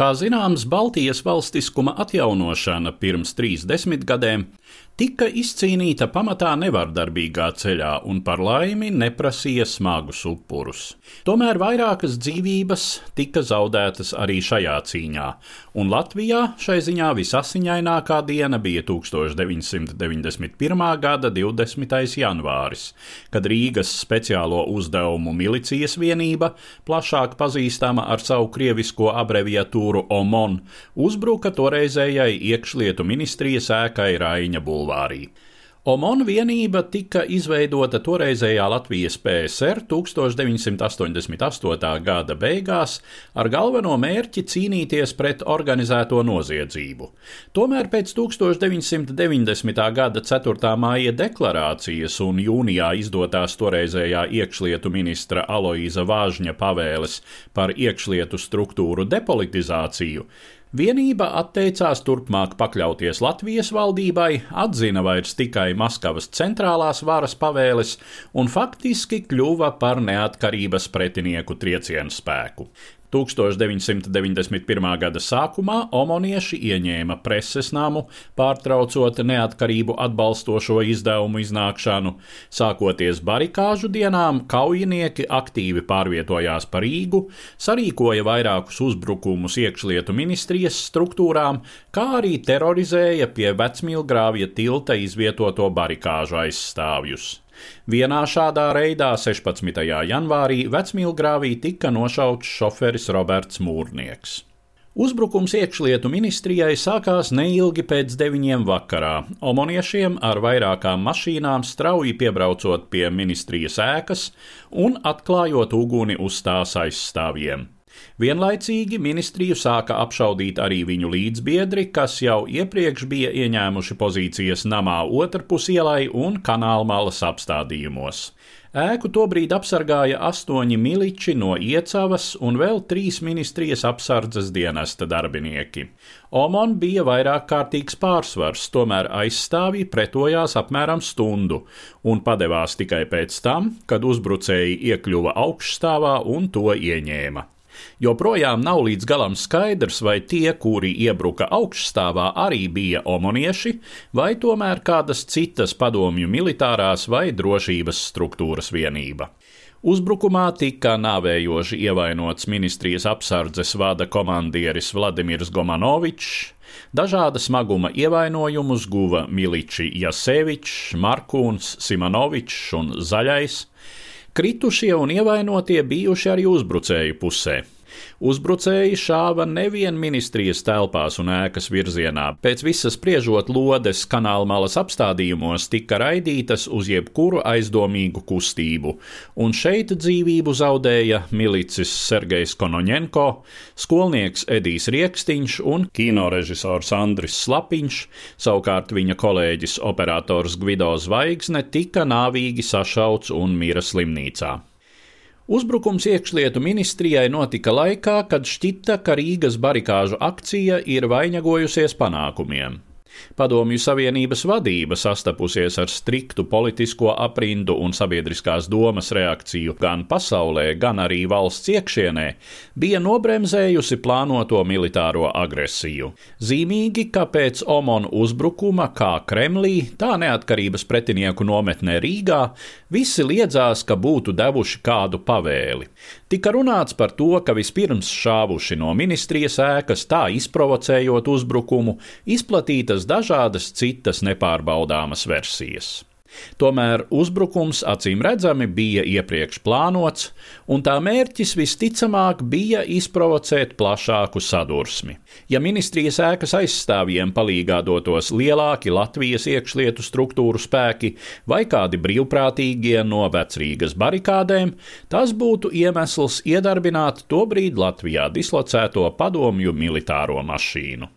Kā zināms, Baltijas valstiskuma atjaunošana pirms trīs desmitgadēm tika izcīnīta pamatā nevardarbīgā ceļā un par laimi neprasīja smagus upurus. Tomēr vairākas dzīvības tika zaudētas arī šajā cīņā, un Latvijā šai ziņā visasiņainākā diena bija 1991. gada 20. janvāris, kad Rīgas speciālo uzdevumu milicijas vienība, plašāk pazīstama ar savu krievisko abreviatūru OMON, uzbruka toreizējai iekšlietu ministrijas ēkai Raiņa Bulvā bulvārī. Omona vienība tika izveidota toreizējā Latvijas PSR 1988. gada beigās ar galveno mērķi cīnīties pret organizēto noziedzību. Tomēr pēc 1990. gada 4. māja deklarācijas un jūnijā izdotās toreizējā iekšlietu ministra Aloīza Vāžņa pavēles par iekšlietu struktūru depolitizāciju, Vienība atteicās turpmāk pakļauties Latvijas valdībai, atzina vairs tikai Maskavas centrālās varas pavēles un faktiski kļuva par neatkarības pretinieku triecienu spēku. 1991. gada sākumā omonieši ieņēma preses namu, pārtraucot neatkarību atbalstošo izdevumu iznākšanu. Sākoties barikāžu dienām, kaujinieki aktīvi pārvietojās pa Rīgu, sarīkoja vairākus uzbrukumus iekšlietu ministrijas struktūrām, kā arī terorizēja pie vecmīlgrāvja tilta izvietoto barikāžu aizstāvjus. Vienā šādā reidā 16. janvārī Vecmīlgrāvī tika nošauts šoferis Roberts Mūrnieks. Uzbrukums iekšlietu ministrijai sākās neilgi pēc deviņiem vakarā. Omoniešiem ar vairākām mašīnām strauji piebraucot pie ministrijas ēkas un atklājot uguni uz tās aizstāvjiem. Vienlaicīgi ministriju sāka apšaudīt arī viņu līdzbiedri, kas jau iepriekš bija ieņēmuši pozīcijas namā otrpus ielai un kanālmalas apstādījumos. Ēku tobrīd apsargāja astoņi miliči no iecavas un vēl trīs ministrijas apsardzes dienesta darbinieki. Omon bija vairāk kārtīgs pārsvars, tomēr aizstāvji pretojās apmēram stundu un padevās tikai pēc tam, kad uzbrucēji iekļuva augšstāvā un to ieņēma. Joprojām nav līdz galam skaidrs, vai tie, kuri iebruka augšstāvā, arī bija omonieši, vai tomēr kādas citas padomju militārās vai drošības struktūras vienība. Uzbrukumā tika nāvējoši ievainots ministrijas apsardzes vada komandieris Vladimirs Gomanovičs, Dažāda smaguma ievainojumus guva Miliči Jasevičs, Markūns, Simonovičs un Zaļais. Kritušie un ievainotie bijuši arī uzbrucēju pusē. Uzbrucēji šāva nevien ministrijas telpās un ēkas virzienā. Pēc visas spriežot lodes kanāla malas apstādījumos tika raidītas uz jebkuru aizdomīgu kustību, un šeit dzīvību zaudēja milicis Sergejs Konoņenko, skolnieks Edijs Riekstiņš un kinorežisors Andris Slapiņš, savukārt viņa kolēģis operators Gvido Zvaigzne tika nāvīgi sašauts un mira slimnīcā. Uzbrukums iekšlietu ministrijai notika laikā, kad šķita, ka Rīgas barikāžu akcija ir vainagojusies panākumiem. Padomju Savienības vadība sastapusies ar striktu politisko aprindu un sabiedriskās domas reakciju gan pasaulē, gan arī valsts iekšienē, bija nobremzējusi plānoto militāro agresiju. Zīmīgi, ka pēc Omona uzbrukuma kā Kremlī, tā neatkarības pretinieku nometnē Rīgā, visi liedzās, ka būtu devuši kādu pavēli. Tika runāts par to, ka vispirms šāvuši no ministrijas ēkas, tā izprovocējot uzbrukumu, izplatītas dažādas citas nepārbaudāmas versijas. Tomēr uzbrukums acīm redzami bija iepriekš plānots, un tā mērķis visticamāk bija izprovocēt plašāku sadursmi. Ja ministrijas ēkas aizstāvjiem palīgā dotos lielāki Latvijas iekšlietu struktūru spēki vai kādi brīvprātīgie no vecrīgas barikādēm, tas būtu iemesls iedarbināt tobrīd Latvijā dislocēto padomju militāro mašīnu.